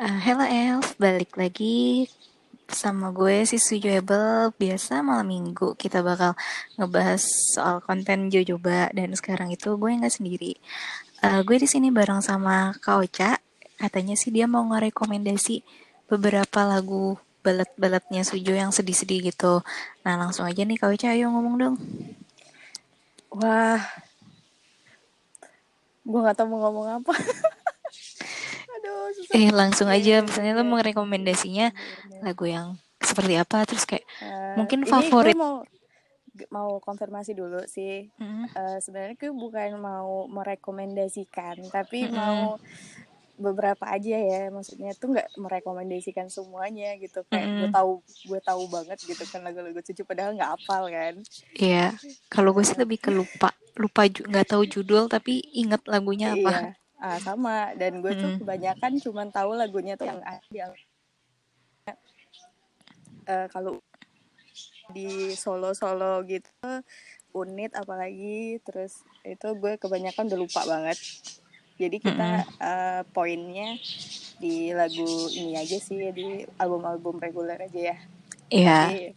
Uh, Elf, balik lagi sama gue si Sujoable. Biasa malam minggu kita bakal ngebahas soal konten Jojoba dan sekarang itu gue nggak sendiri. Uh, gue di sini bareng sama Kak Ocha. Katanya sih dia mau ngerekomendasi beberapa lagu balet-baletnya Sujo yang sedih-sedih gitu. Nah langsung aja nih Kak Ocha, ayo ngomong dong. Wah, gue gak tau mau ngomong apa. susah. Eh langsung aja misalnya lo mau rekomendasinya lagu yang seperti apa terus kayak uh, mungkin favorit mau mau konfirmasi dulu sih. Mm-hmm. Uh, sebenarnya gue bukan mau merekomendasikan, tapi mm-hmm. mau beberapa aja ya. Maksudnya tuh nggak merekomendasikan semuanya gitu. Kayak mm-hmm. gue tahu gue tahu banget gitu kan lagu-lagu cucu padahal nggak hafal kan. Iya. Yeah. Kalau gue sih lebih ke lupa lupa nggak tahu judul tapi inget lagunya apa. Ah sama. Dan gue tuh kebanyakan cuman tahu lagunya tuh yang ada di uh, kalau di solo solo gitu unit apalagi terus itu gue kebanyakan udah lupa banget. Jadi kita mm -hmm. uh, poinnya di lagu ini aja sih di album-album reguler aja ya. Iya. Yeah.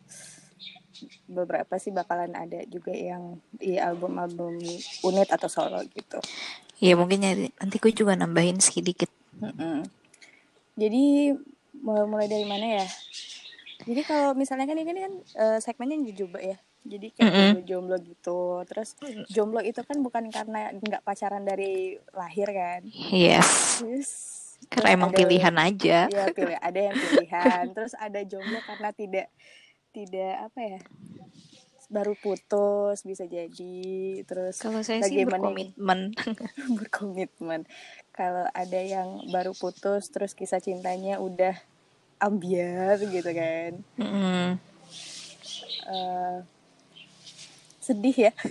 beberapa sih bakalan ada juga yang di album-album unit atau solo gitu Iya mungkin ya nanti gue juga nambahin sedikit. Mm-mm. Jadi mulai mulai dari mana ya? Jadi kalau misalnya kan ini kan uh, segmennya juga ya. Jadi kayak mm -hmm. jomblo gitu. Terus jomblo itu kan bukan karena nggak pacaran dari lahir kan? Yes. Terus, karena emang ada, pilihan aja. Iya pilih. Ada yang pilihan. Terus ada jomblo karena tidak tidak apa ya? Baru putus bisa jadi. Terus kalau saya sih berkomitmen. Berkomitmen. Kalau ada yang baru putus terus kisah cintanya udah ambiar gitu kan. Mm -hmm. uh, sedih ya.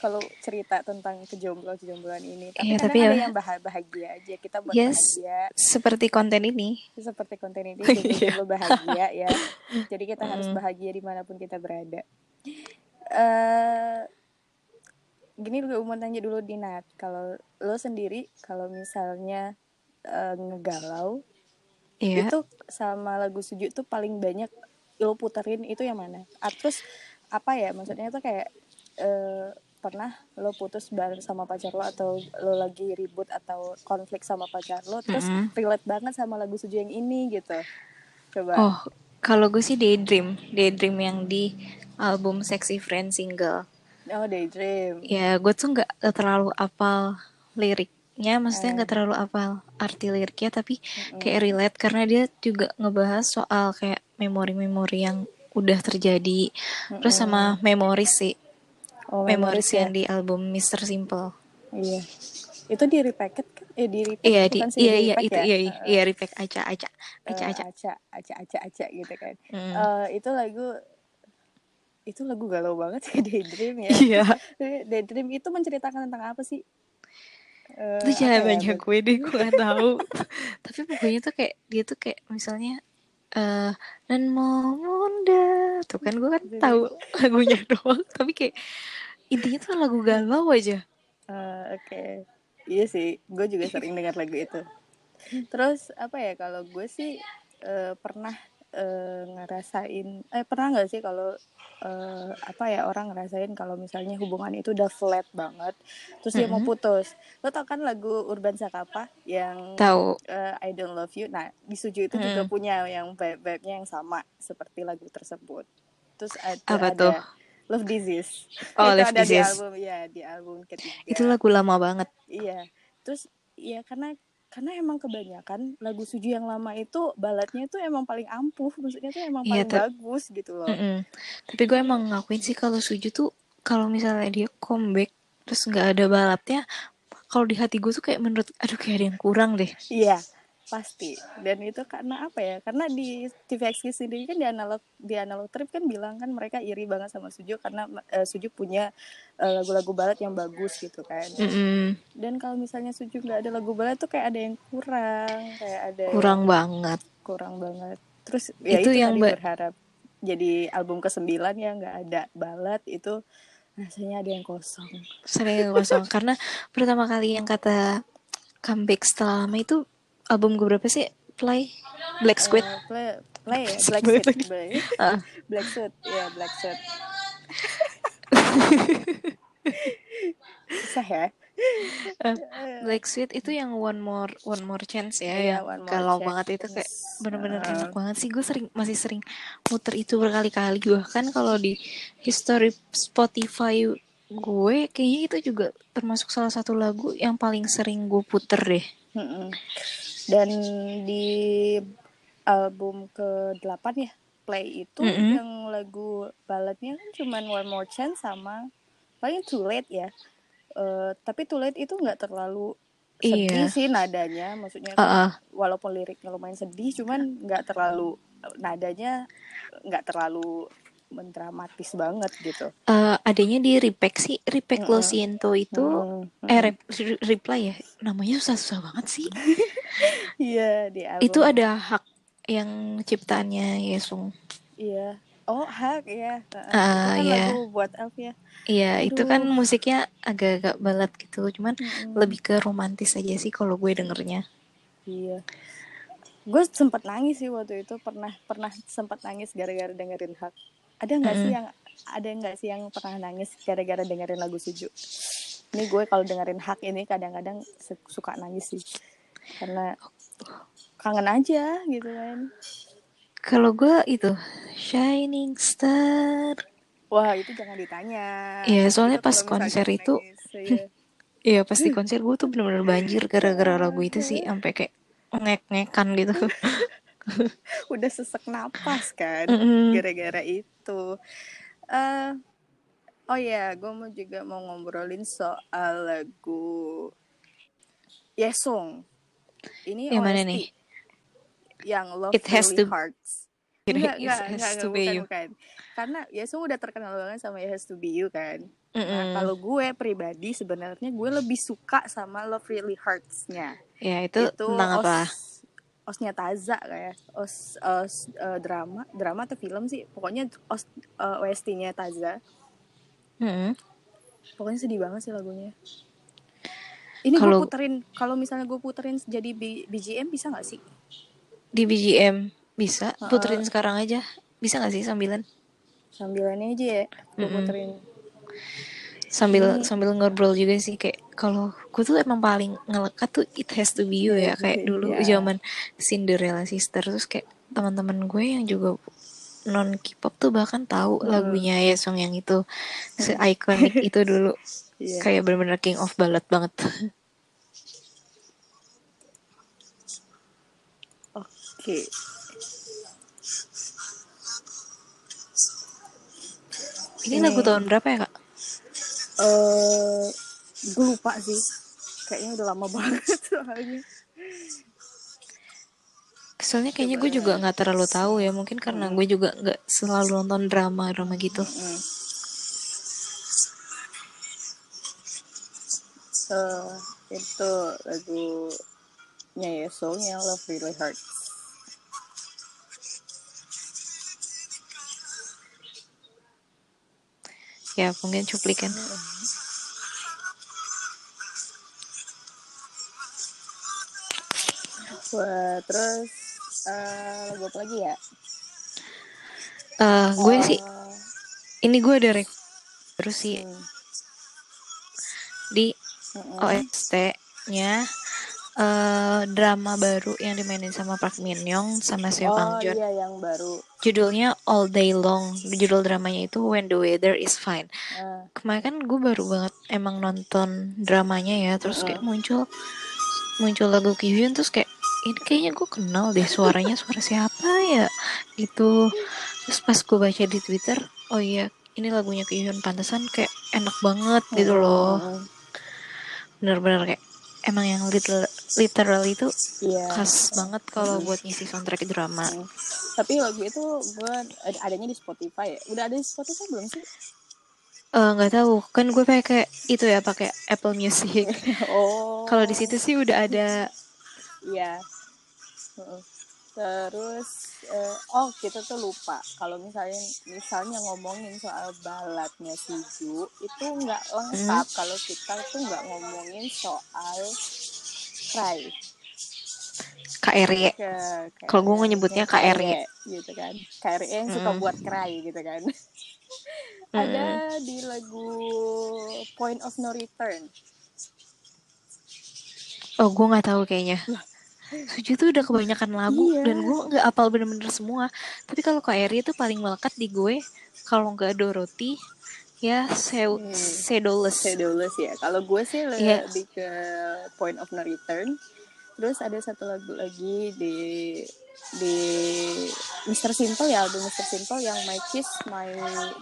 Kalau cerita tentang kejomblo kejombloan ini. Tapi, yeah, tapi ada ya, yang bahagia aja. Kita buat yes, bahagia. seperti konten ini. Seperti konten ini kita iya. bahagia ya. Jadi kita mm. harus bahagia di mana pun kita berada uh, gini gue mau tanya dulu Dinat kalau lo sendiri kalau misalnya uh, ngegalau yeah. itu sama lagu suju tuh paling banyak lo puterin itu yang mana? Ah, terus apa ya maksudnya tuh kayak uh, pernah lo putus bareng sama pacar lo atau lo lagi ribut atau konflik sama pacar lo terus mm -hmm. relate banget sama lagu suju yang ini gitu coba oh kalau gue sih daydream daydream yang di album Sexy Friend single. Oh, Daydream. Ya, gue tuh nggak terlalu apal liriknya, maksudnya nggak eh. terlalu apal arti liriknya, tapi mm-hmm. kayak relate karena dia juga ngebahas soal kayak memori-memori yang udah terjadi, mm-hmm. terus sama memori sih, oh, memori ya. yang di album Mr. Simple. Iya, itu di repacket kan? Eh di repack iya, di, sih iya, iya, itu, ya? iya, iya, iya, repack aca aca aca aca uh, aca aca gitu kan. Mm. Uh, itu lagu itu lagu galau banget sih Daydream ya. Iya. Daydream itu menceritakan tentang apa sih? Uh, itu jangan banyak ya, gue deh, gue gak tahu. Tapi pokoknya tuh kayak dia tuh kayak misalnya uh, dan mau muda tuh kan gue kan tahu lagunya doang tapi kayak intinya tuh lagu galau aja uh, oke okay. iya sih gue juga sering dengar lagu itu terus apa ya kalau gue sih uh, pernah uh, ngerasain eh pernah nggak sih kalau uh, apa ya orang ngerasain kalau misalnya hubungan itu udah flat banget terus mm -hmm. dia mau putus? Lo tau kan lagu Urban Sakapa yang tahu uh, I Don't Love You? Nah di Suju itu mm. juga punya yang vibe-nya yang sama seperti lagu tersebut. Terus ada, apa ada tuh? Love Disease. Oh itu Love ada Disease. di album ya di album ketiga. Itu lagu lama banget. Iya. Terus ya karena karena emang kebanyakan lagu Suju yang lama itu balatnya itu emang paling ampuh maksudnya tuh emang iya, paling yeah, bagus gitu loh. Mm -mm. tapi gue emang ngakuin sih kalau Suju tuh kalau misalnya dia comeback terus nggak ada balatnya kalau di hati gue tuh kayak menurut aduh kayak ada yang kurang deh. Iya pasti. Dan itu karena apa ya? Karena di TVX sendiri kan di analog di analog trip kan bilang kan mereka iri banget sama Suju karena uh, Suju punya uh, lagu-lagu barat yang bagus gitu kan. Mm -hmm. dan kalau misalnya Suju nggak ada lagu barat tuh kayak ada yang kurang kayak ada kurang banget. kurang banget. Terus ya itu, itu yang berharap jadi album ke sembilan yang nggak ada balat itu rasanya ada yang kosong. Sering kosong. Karena pertama kali yang kata comeback setelah lama itu album gue berapa sih Play Black Squid uh, play play ya Black Suit lagi. Black. Black Suit ya Black Suit susah ya Eh, Black Sweet itu yang one more one more chance ya Iya, yang More galau Chance. banget itu kayak bener-bener Uh. enak banget sih gue sering masih sering muter itu berkali-kali bahkan kalau di history Spotify gue kayaknya itu juga termasuk salah satu lagu yang paling sering gue puter deh Mm-mm. Dan di album ke-8 ya Play itu Mm-mm. yang lagu baladnya kan cuman One More Chance sama paling Too Late ya Eh, tapi Too Late itu nggak terlalu sedih Iya. sih nadanya maksudnya Ah, ah. walaupun liriknya lumayan sedih cuman nggak terlalu nadanya nggak terlalu mendramatis banget gitu Eh, adanya di Repack sih Repack Lo Mm-mm. Siento itu Mm, mm. eh rep- re- reply ya namanya susah-susah banget sih iya di album itu ada hak yang ciptaannya Yesung iya oh hak ya. Ah, kan iya. lagu buat Elf ya Iya, itu kan musiknya agak-agak balad gitu, cuman Mm-mm. lebih ke romantis aja sih kalau gue dengernya. Iya. Gue sempat nangis sih waktu itu pernah pernah sempat nangis gara-gara dengerin hak. Ada nggak sih Mm-mm. yang ada nggak sih yang pernah nangis gara-gara dengerin lagu Suju? Ini gue kalau dengerin hak ini kadang-kadang suka nangis sih karena kangen aja gitu kan. Kalau gue itu Shining Star. Wah itu jangan ditanya. Iya, soalnya Itu pas konser itu iya. Iya, pas di konser gue tuh bener-bener banjir gara-gara lagu itu sih, sampai kayak ngek-ngekan gitu. udah sesek napas kan gara-gara itu. eh oh ya, gue mau juga mau ngobrolin soal lagu Yesung. Ini Yang mana nih? Yang Love It has Really to- Hearts. It Enggak, has enggak, enggak, to enggak, be bukan, you. bukan. Karena Yesung udah terkenal banget sama It Has to Be You kan. Nah, Mm-mm. kalau gue pribadi sebenarnya gue lebih suka sama Love Really Hearts-nya. Ya, itu, tentang apa? os osnya Taza kayak os os eh, drama drama atau film sih pokoknya os eh, OST-nya Taza Mm-mm. pokoknya sedih banget sih lagunya ini gue Kalau- puterin kalau misalnya gue puterin jadi B- BGM bisa nggak sih Di BGM bisa, Uh-uh. puterin sekarang aja. Bisa gak sih sambilan? sambilannya aja ya gue Mm-mm. puterin sambil Ini- sambil ngobrol juga sih kayak kalau gue tuh emang paling ngelekat tuh it has to be you ya kayak dulu Iya. zaman Cinderella Sister terus kayak teman-teman gue yang juga non K-pop tuh bahkan tahu Hmm. lagunya ya song yang itu. Se iconic itu dulu. Iya. kayak bener-bener king of ballad banget. Oke. Ini Ini- lagu tahun berapa ya kak? Eh gue lupa sih. Kayaknya udah lama banget soalnya soalnya kayaknya gue juga nggak terlalu tahu ya mungkin karena gue juga nggak selalu nonton drama drama gitu Mm. Eh, itu lagunya Yesung yang Love Really Hurts. ya mungkin cuplikan Wah, terus eh, lagu apa lagi ya? Eh, gue sih Eh, ini gue ada rek terus sih hmm, di mm-mm. OST-nya eh drama baru yang dimainin sama Park Min Young sama Seo Oh Kang Joon. iya yang baru. Judulnya All Day Long. Judul dramanya itu When the Weather is Fine. Eh, Kemarin kan gue baru banget emang nonton dramanya ya, terus kayak muncul muncul lagu Kyuhyun terus kayak ini kayaknya gue kenal deh suaranya suara siapa ya gitu. Terus pas gue baca di Twitter, oh iya ini lagunya Kyuhyun pantesan kayak enak banget gitu loh. mm, Bener-bener kayak emang yang literal, literal itu Iya. khas banget kalau buat ngisi soundtrack drama. Mm. Tapi lagu itu gue ad- adanya di Spotify ya. Udah ada di Spotify belum sih? Eh, nggak tahu, kan gue pakai itu ya pakai Apple Music. Oh. Kalau di situ sih udah ada Iya. Terus eh, oh kita tuh lupa kalau misalnya misalnya ngomongin soal baladnya Suju itu nggak lengkap kalau kita tuh nggak ngomongin soal Cry. KRY. Kalau gue nyebutnya KRY. gitu kan. KRY yang suka buat cry gitu kan. Ada di lagu Point of No Return. Oh, gue nggak tahu kayaknya. Suju tuh udah kebanyakan lagu iya. dan gue nggak apal bener-bener semua. Tapi kalau KRY itu paling melekat di gue. Kalau nggak Dorothy, ya Se hmm. Sedolus. Sedolus ya. Kalau gue sih yeah. lebih ke Point of No Return. Terus ada satu lagu lagi di di Mr. Simple ya album Mr. Simple yang My Kiss My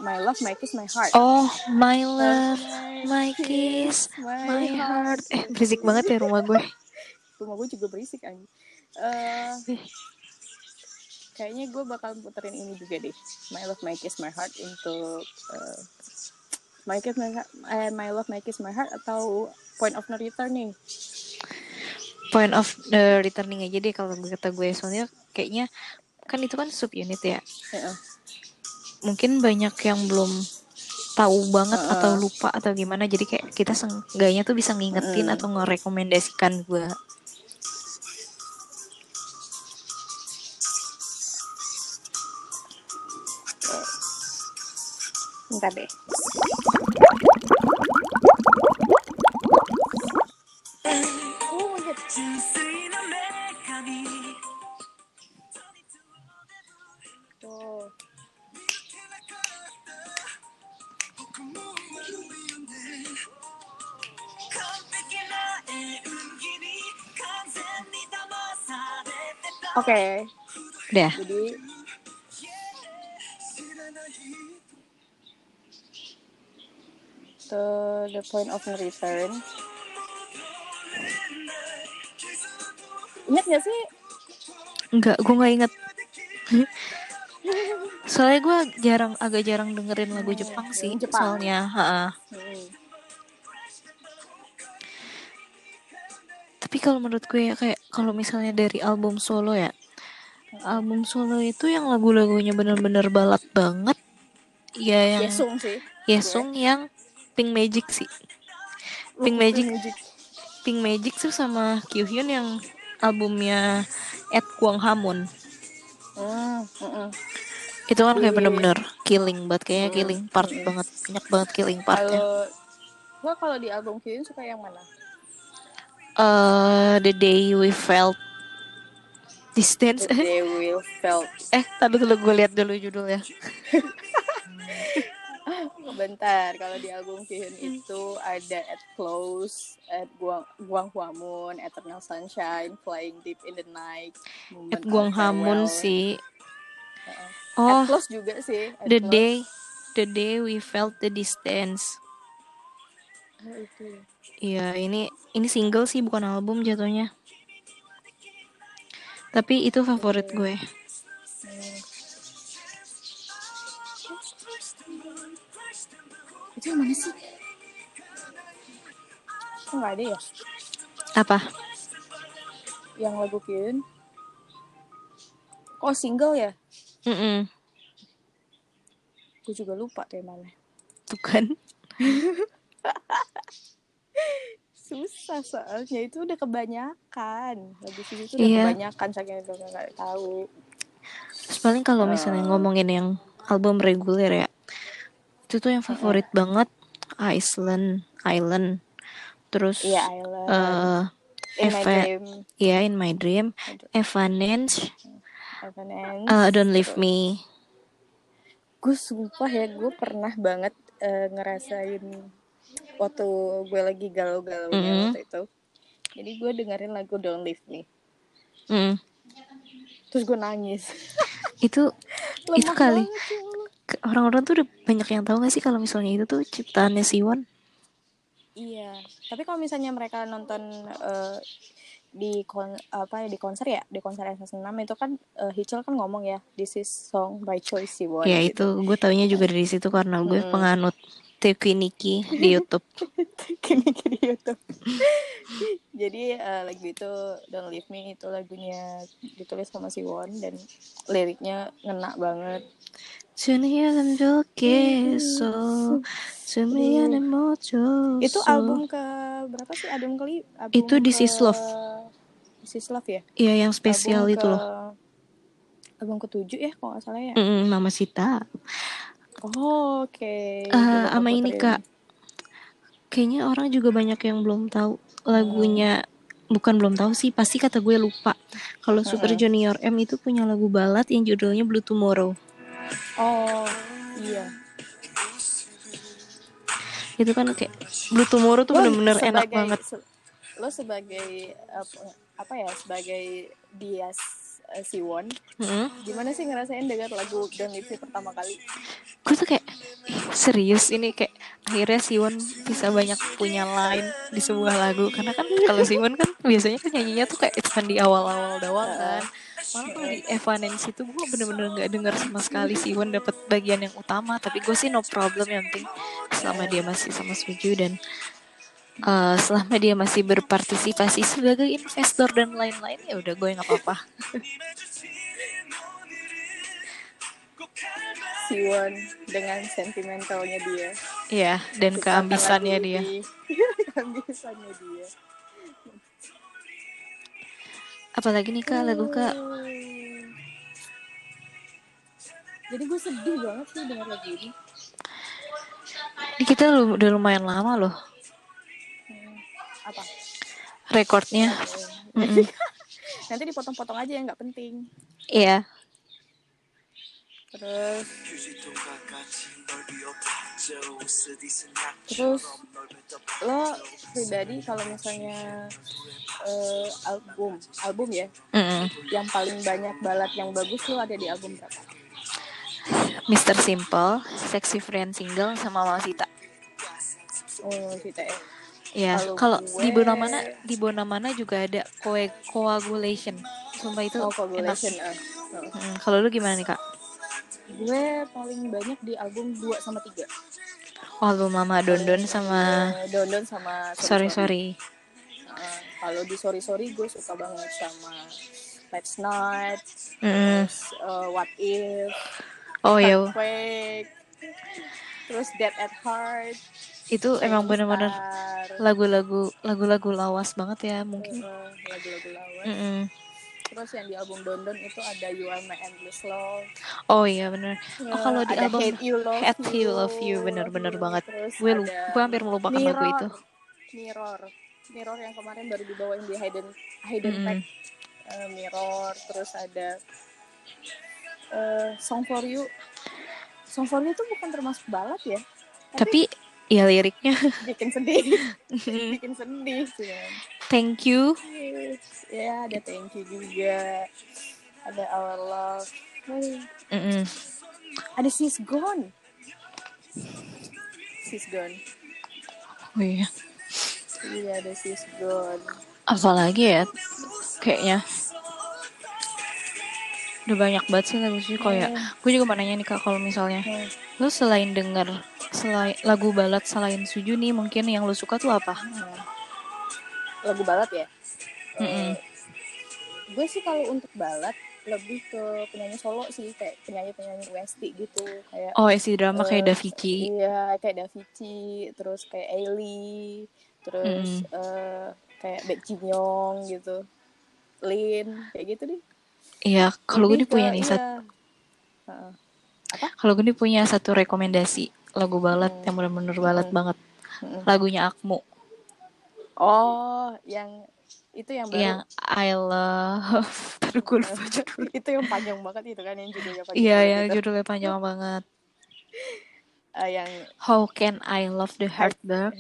My Love My Kiss My Heart oh My Love My Kiss My, my Heart eh berisik banget ya rumah gue rumah gue juga berisik aja uh, kayaknya gue bakal puterin ini juga deh. My Love My Kiss My Heart untuk uh, My Kiss My, uh, My Love My Kiss My Heart atau Point of No Return nih point of the returning aja deh kalau kata gue. Soalnya kayaknya kan itu kan sub unit ya mungkin banyak yang belum tahu banget uh atau lupa atau gimana. Jadi kayak kita seenggaknya tuh bisa ngingetin uh atau ngerekomendasikan gue Bentar deh. Oke. Okay. Udah. Jadi to the point of no return. Ingat gak sih? Enggak, gue gak inget. Soalnya gue jarang, agak jarang dengerin lagu hmm, Jepang sih. Jepang. Soalnya, ha -ha. Hmm. Tapi kalau menurut gue ya kayak kalau misalnya dari album solo ya, album solo itu yang lagu-lagunya bener-bener balad banget. Ya yang Yesung sih. Yesung yang Pink Magic sih. Pink Magic. Pink Magic tuh sama Kyuhyun yang albumnya Ed Kwang Hamun. Mm, mm, Itu kan kayak iya. bener-bener killing banget kayaknya killing part banget banyak banget killing partnya. Kalau kalau di album Kyuhyun suka yang mana? Uh, the day we felt distance. The day we felt. eh, tadi dulu gue lihat dulu judulnya. Bentar, kalau di album Kyuhyun itu ada At Close, At Guang, Guang Huamun, Eternal Sunshine, Flying Deep in the Night, At Guang Hamun sih. Uh, oh, At Close juga sih. At the close. day, the day we felt the distance. Oh, itu. Iya, ini ini single sih bukan album jatuhnya. Tapi itu favorit gue. Hmm. Itu yang mana sih? Kok nggak ada ya? Apa? Yang lagu Kyun. Oh single ya? Mm -mm. gue juga lupa tuh yang mana tuh kan. Susah soalnya. Itu udah kebanyakan. Lagu sih itu udah iya. kebanyakan saking udah nggak tahu. Terus paling kalau misalnya uh, ngomongin yang album reguler ya itu tuh yang favorit uh banget Iceland Island. Terus yeah, Island. Uh, in Eva, my dream. Yeah in my dream. Evanescence. Evanescence uh, Don't Leave Me. Gue sumpah ya gue pernah banget uh, ngerasain waktu gue lagi galau-galau mm -hmm. waktu itu. Jadi gue dengerin lagu Don't Leave Me. Mm. terus gue nangis. Itu itu kali orang-orang tuh udah banyak yang tahu gak sih kalau misalnya itu tuh ciptaannya Siwon? Iya, tapi kalau misalnya mereka nonton uh, di kon apa ya di konser ya di konser SS6 itu kan uh, Hichel kan ngomong ya this is song by choice Siwon. Ya gitu. itu gue taunya juga dari situ karena gue hmm. penganut Tekiniki di YouTube. Tekiniki di YouTube. Jadi uh, lagu itu Don't Leave Me itu lagunya ditulis sama si Won dan liriknya ngenak banget. Mojo. Iya. Itu album ke berapa sih? Album kali album Itu di ke... Love. This Love ya? Iya, yang spesial album itu ke... loh. Album ketujuh ya kalau nggak salah ya. Mm -mm, Mama Sita oh, oke Eh, Coba sama ini kak, kayaknya orang juga banyak yang belum tahu lagunya. Bukan belum tahu sih, pasti kata gue lupa. Kalau Super Junior M itu punya lagu balad yang judulnya Blue Tomorrow. oh iya Itu kan kayak Blue Tomorrow tuh bener-bener enak banget. se- lo sebagai apa, apa ya sebagai dia uh, Siwon Mm-mm. gimana sih ngerasain dengar lagu Don't Leave Me pertama kali? Gue tuh kayak "Ih, serius ini kayak akhirnya Siwon bisa banyak punya line di sebuah lagu. Karena kan kalau Siwon kan biasanya kan nyanyinya tuh kayak cuma di awal-awal doang kan. Malah kalau di Evanescence itu gue bener-bener nggak denger sama sekali Siwon dapat bagian yang utama. Tapi gue sih no problem yang penting selama dia masih sama Suju dan eh, selama dia masih berpartisipasi sebagai investor dan lain-lain ya udah gue nggak apa-apa. Siwon dengan sentimentalnya dia. Ya dan Ciptakan keambisannya dia. Keambisannya dia. Apalagi nih kak lagu kak? Jadi gue sedih banget sih dengar lagu ini. Ini kita udah lumayan lama loh apa rekornya. Mm-mm. nanti dipotong-potong aja yang nggak penting Iya. terus terus lo pribadi kalau misalnya eh, album album ya Mm-mm. yang paling banyak balad yang bagus lo ada di album berapa Mr. Simple, Sexy Friend Single sama Mama Sita. oh kita ya Iya. Kalau di Bona mana di Bona mana juga ada koe coagulation. Sumpah itu oh enak. coagulation ah. Oh. Mm, Kalau lu gimana nih kak? gue paling banyak di album 2 sama 3 Oh, album Mama Dondon sama Eh, Dondon sama Sorry Sorry. Uh, kalau di sorry sorry gue suka banget sama Let's Not, Mm. terus uh, What If, Oh ya, Earthquake, terus Dead at Heart, itu emang bener-bener lagu-lagu lagu-lagu lawas banget ya mungkin. uh, lagu-lagu lawas. Mm-mm. Terus yang di album Dondon itu ada You Are My Endless Love. Oh iya bener. Oh Uh, kalau di ada album Hate You Love Hate You, You Love You bener-bener banget. Gue gue hampir melupakan lagu Mirror. itu. Mirror, Mirror yang kemarin baru dibawain di Hidden Hidden Mm-mm. Pack. Uh, Mirror, terus ada uh, Song for You. Song for You itu bukan termasuk balad ya, Tapi ya liriknya bikin sedih, bikin sedih sih. Thank you. Ya, ada Thank You juga, ada Our Love, Aduh, Mm-mm. ada She's Gone. She's Gone. Oh iya. Iya, ada She's Gone. Apalagi ya kayaknya udah banyak banget sih lagu sih kayak gue juga mau nanya nih kak kalau misalnya Hmm. lo selain denger selain lagu balad selain Suju nih mungkin yang lo suka tuh apa? Lagu balad ya? Mm-mm. gue sih kalau untuk balad lebih ke penyanyi solo sih kayak penyanyi penyanyi OST gitu kayak Oh isi drama Eh, kayak Davichi. iya kayak Davichi terus kayak Ailey terus eh, kayak Baek Jin Young gitu Lin kayak gitu deh Iya kalau gue nih punya nih satu kalau gue nih punya satu rekomendasi lagu balad yang bener-bener balad banget. Mm-mm. lagunya Akmu. Oh yang itu yang baru? Yang I love. Aduh gue lupa judul itu yang panjang banget itu kan yang judulnya panjang Iya banget yang itu. judulnya panjang banget. Eh, yang How can I love the heartbreak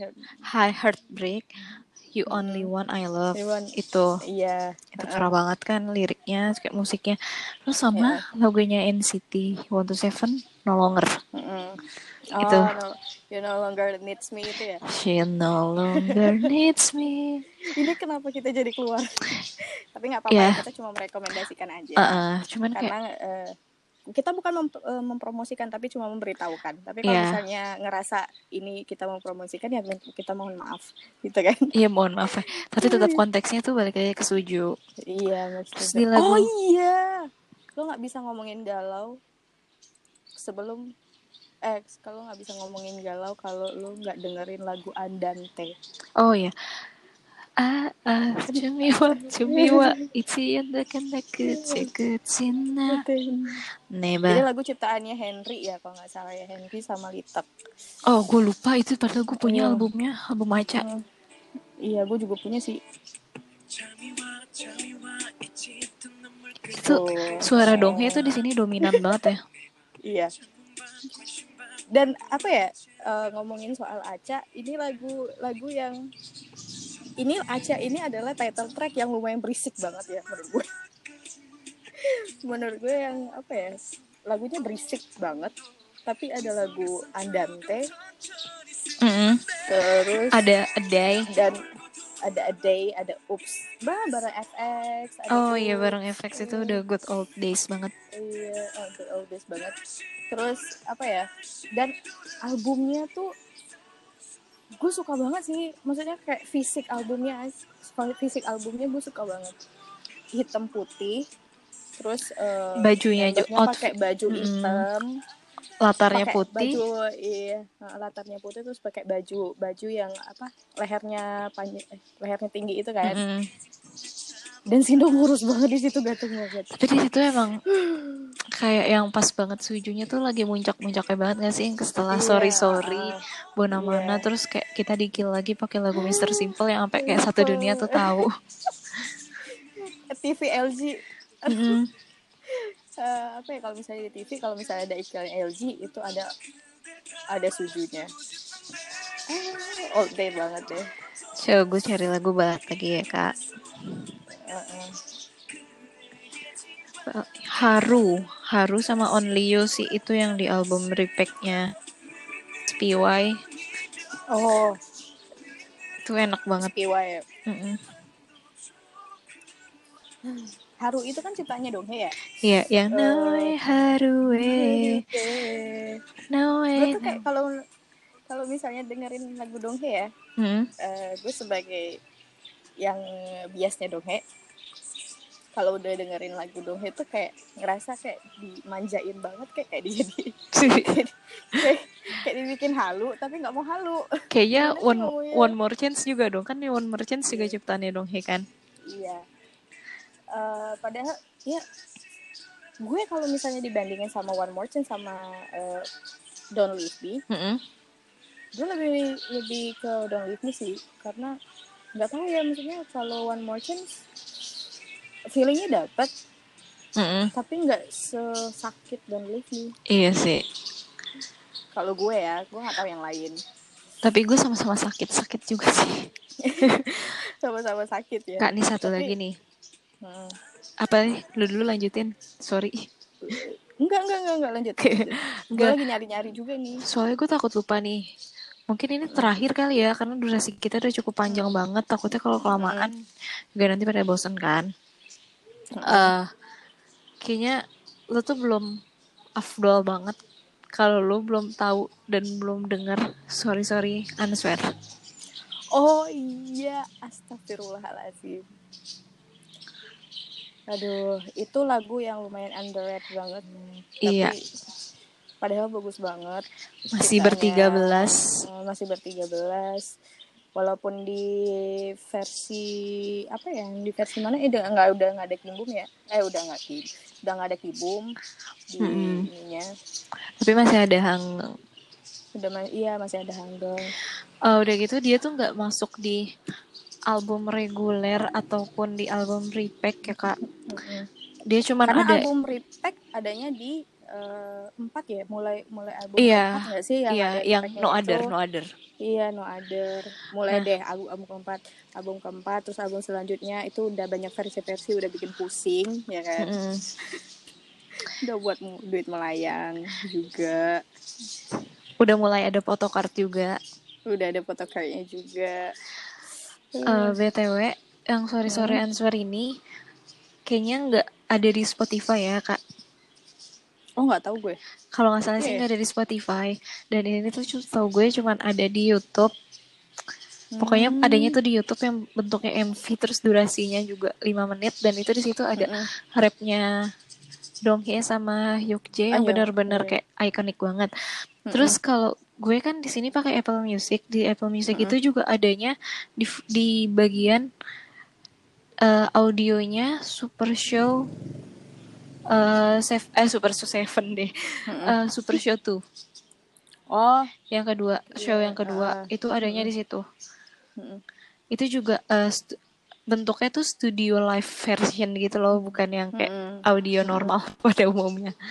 High heartbreak You only one I love want- Itu iya Itu parah banget kan liriknya Kayak musiknya Terus sama lagunya NCT 127 No Longer Mm-mm. Itu. Oh, no, you no longer needs me itu ya. She no longer needs me Ini kenapa kita jadi keluar? Tapi nggak apa-apa, ya, kita cuma merekomendasikan aja. uh Cuman kayak Karena eh, kita bukan mem- eh, mempromosikan, tapi cuma memberitahukan. Tapi kalau Iya. misalnya ngerasa ini kita mempromosikan, ya kita mohon maaf, gitu kan? Iya mohon maaf ya Tapi tetap konteksnya tuh balik lagi ke Suju iya, Terus maksudnya. di lagu- Oh iya, lo nggak bisa ngomongin galau sebelum eh kalau nggak bisa ngomongin galau kalau lo nggak dengerin lagu Andante. Oh ya Ah, ah, cumiwa, cumiwa, ichiyanda ketsina. Neba. Ini lagu ciptaannya Henry ya, kalau nggak salah ya. Henry sama Litek. Oh, gue lupa itu padahal gue punya Iya. albumnya, album Aca. Hmm. Iya, gue juga punya sih. Itu suara donghe tuh di sini dominan banget ya. Iya. Dan apa ya eh, ngomongin soal Aca, ini lagu lagu yang ini Aca ini adalah title track yang lumayan berisik banget ya menurut gue. menurut gue yang apa ya lagunya berisik banget, tapi ada lagu Andante, Mm-mm. terus Ada A Day. dan ada A Day, ada Oops, bah bareng FX, ada Oh iya bareng FX itu udah good old days banget. Iya, oh, good old days banget. Terus apa ya? Dan albumnya tuh gue suka banget sih. Maksudnya kayak fisik albumnya, fisik albumnya gue suka banget. Hitam putih. Terus eh, Bajunya membernya outfit. pakai baju hitam, Latarnya pakai putih. baju iya, nah, latarnya putih terus pakai baju baju yang apa? Lehernya panjang, eh, lehernya tinggi itu kan. Mm-mm. Dan Sindo ngurus banget di situ ganteng banget. Tapi di situ emang kayak yang pas banget sujunya tuh lagi muncak-muncaknya banget gak sih? Setelah Iya, sorry sorry, uh, Bona Mana, iya. terus kayak kita dikil lagi pakai lagu Mr. Simple yang sampai kayak satu dunia tuh tahu. TV LG Mm-mm. eh, apa ya kalau misalnya di TV kalau misalnya ada iklan LG itu ada ada sujunya ah, old day banget deh Coba gue cari lagu barat lagi ya kak. Haru, Haru sama Only You sih itu yang di album repacknya SPY oh itu enak banget. PY ya Mm-mm. Haru itu kan ciptanya dong ya Iya, yang Eh, Nawe Haru eh, Oke. Nawe. gue tuh kayak kalau kalau misalnya dengerin lagu donghe ya Hmm. eh, gue sebagai yang biasnya donghe kalau udah dengerin lagu donghe tuh kayak ngerasa kayak dimanjain banget kayak kayak di kayak, kayak dibikin halu tapi nggak mau halu Kayaknya one one more chance juga dong kan nih one more chance juga ciptaannya dong he kan. iya Eh, padahal ya gue kalau misalnya dibandingin sama One More Chance sama eh, Don't Leave Me Mm-mm. gue lebih lebih ke Don't Leave Me sih karena nggak tahu ya maksudnya kalau One More Chance feelingnya dapat Mm-mm. tapi nggak sesakit Leave Me Iya sih. kalau gue ya gue nggak tahu yang lain Tapi gue sama-sama sakit sakit juga sih. sama-sama sakit ya Kak nih satu Tapi- lagi nih. Hmm. Apa nih? Lu dulu lanjutin. Sorry. enggak enggak enggak enggak lanjut, gue lagi nyari nyari juga nih Soalnya gue takut lupa nih. Mungkin ini terakhir kali ya karena durasi kita udah cukup panjang banget. Takutnya kalau kelamaan juga nanti pada bosen kan. Eh kayaknya lu tuh belum afdol banget kalau lu belum tahu dan belum dengar sorry sorry unswear Oh iya, astagfirullahaladzim. Aduh, itu lagu yang lumayan underrated banget. Iya. Tapi padahal bagus banget. masih bertiga belas eh, Masih bertiga belas. Walaupun di versi apa ya? Di versi mana? Eh, nggak udah nggak ada kibum ya? Eh, udah nggak kib, udah nggak ada kibum di Mm-mm. ininya. tapi masih ada hang Udah ma- iya masih ada hangdong. Eh, udah gitu dia tuh nggak masuk di album reguler ataupun di album repack ya kak Mm-mm. dia cuman Karena ada album Repack adanya di eh, empat ya, mulai mulai album Iya, empat nggak sih yang iya ada yang no itu? other no other Iya, no other. Mulai Nah. deh album album keempat, album keempat, terus album selanjutnya itu udah banyak versi-versi, udah bikin pusing, ya kan? Mm-mm. Udah buat duit melayang juga, udah mulai ada photocard juga udah ada photocardnya juga. Eh, btw yang sorry sorry answer ini kayaknya nggak ada di Spotify ya kak Oh nggak tahu gue. kalau nggak salah sih nggak ada di Spotify dan ini tuh tau gue cuman ada di YouTube pokoknya Hmm. adanya tuh di YouTube yang bentuknya MV terus durasinya juga 5 menit dan itu di situ ada Mm-mm. rapnya Donghae sama Yukje yang Ah, iya, bener-bener iya. kayak ikonik banget Terus kalau gue kan di sini pakai Apple Music, di Apple Music Mm-mm. itu juga adanya di di bagian eh, audionya Super Show eh Sef- eh Super Show Seven deh. Eh, Super Show 2. Oh, Yang kedua, show yang kedua ah. itu adanya di situ. Itu juga eh, stu- bentuknya tuh studio live version gitu loh, bukan yang kayak audio normal pada umumnya.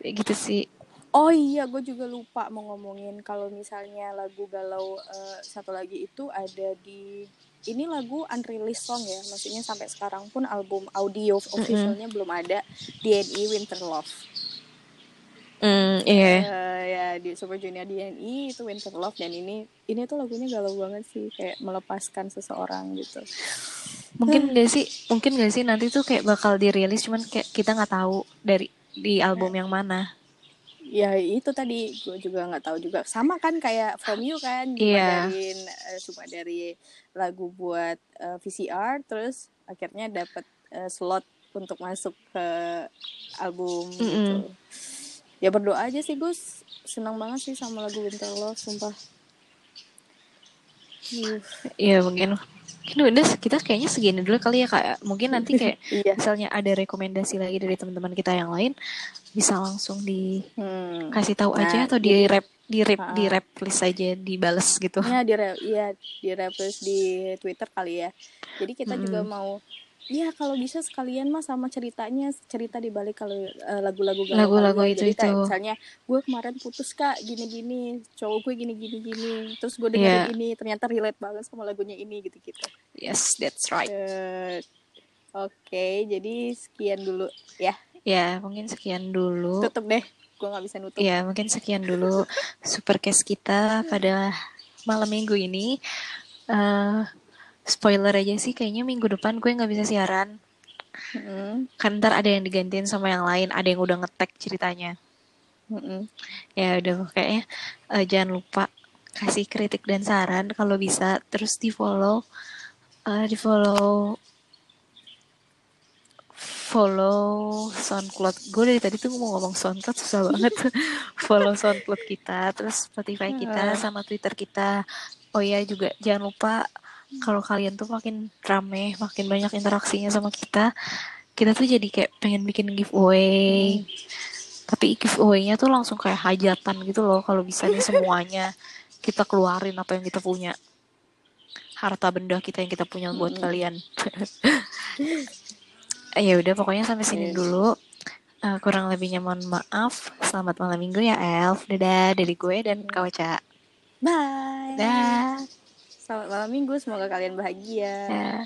Gitu sih. Oh iya, gue juga lupa mau ngomongin kalau misalnya lagu galau eh, satu lagi itu ada di ini lagu unreleased song ya, maksudnya sampai sekarang pun album audio officialnya belum ada DNI Winter Love. Hmm, iya. Eh, ya di Super Junior DNI itu Winter Love dan ini ini tuh lagunya galau banget sih kayak melepaskan seseorang gitu. Mungkin gak sih, mungkin gak sih nanti tuh kayak bakal dirilis cuman kayak kita nggak tahu dari di album yang mana. Ya itu tadi gue juga nggak tahu juga sama kan kayak From You kan cuma Iya. dari eh, cuma dari lagu buat eh, VCR terus akhirnya dapat eh, slot untuk masuk ke album gitu. Mm-mm. Ya berdoa aja sih Gus senang banget sih sama lagu Winter Love sumpah. Uh, Iya mungkin mungkin udah kita kayaknya segini dulu kali ya kak. Mungkin nanti kayak iya. misalnya ada rekomendasi lagi dari teman-teman kita yang lain bisa langsung dikasih Hmm. tahu aja Nah, atau di rap di Ah. di rap list aja dibales gitu. Ya di re- iya di repost di Twitter kali ya. Jadi kita juga mau ya kalau bisa sekalian mah sama ceritanya cerita di balik kalau eh, lagu-lagu Lagu-lagu itu- Jadi kayak itu. misalnya gue kemarin putus kak gini-gini cowok gue gini-gini gini terus gue dengerin Iya. ini ternyata relate banget sama lagunya ini gitu-gitu. Yes, that's right. Eh, Oke jadi sekian dulu ya Ya mungkin sekian dulu. tutup deh gue nggak bisa nutup. Ya mungkin sekian dulu supercast kita pada malam minggu ini. Eh spoiler aja sih kayaknya minggu depan gue nggak bisa siaran. Mm-mm, Kan ntar ada yang digantiin sama yang lain, ada yang udah ngetek ceritanya. mm-mm. Ya udah kayaknya eh, jangan lupa kasih kritik dan saran kalau bisa terus di follow eh, di follow follow SoundCloud gue dari tadi tuh mau ngomong SoundCloud susah banget follow SoundCloud kita terus Spotify kita sama Twitter kita oh ya juga jangan lupa kalau kalian tuh makin rame makin banyak interaksinya sama kita kita tuh jadi kayak pengen bikin giveaway. Tapi giveaway-nya tuh langsung kayak hajatan gitu loh kalau bisa nih semuanya kita keluarin apa yang kita punya. Harta benda kita yang kita punya buat kalian. Ya udah pokoknya sampai sini Yes. dulu. Eh, kurang lebihnya mohon maaf. Selamat malam minggu ya Elf. Dadah dari gue dan Kak Waca Bye. dah Selamat malam minggu semoga kalian bahagia. dah